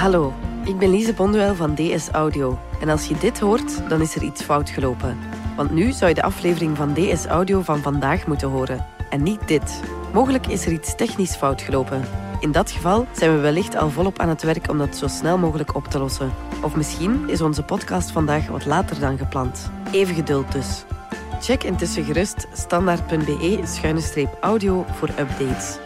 Hallo, ik ben Lise Bonduel van DS Audio. En als je dit hoort, dan is er iets fout gelopen. Want nu zou je de aflevering van DS Audio van vandaag moeten horen. En niet dit. Mogelijk is er iets technisch fout gelopen. In dat geval zijn we wellicht al volop aan het werk om dat zo snel mogelijk op te lossen. Of misschien is onze podcast vandaag wat later dan gepland. Even geduld dus. Check intussen gerust standaard.be-audio voor updates.